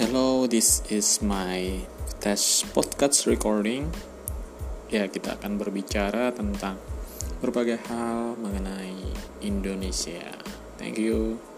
Hello, this is my test podcast recording. Ya, kita akan berbicara tentang berbagai hal mengenai Indonesia. Thank you.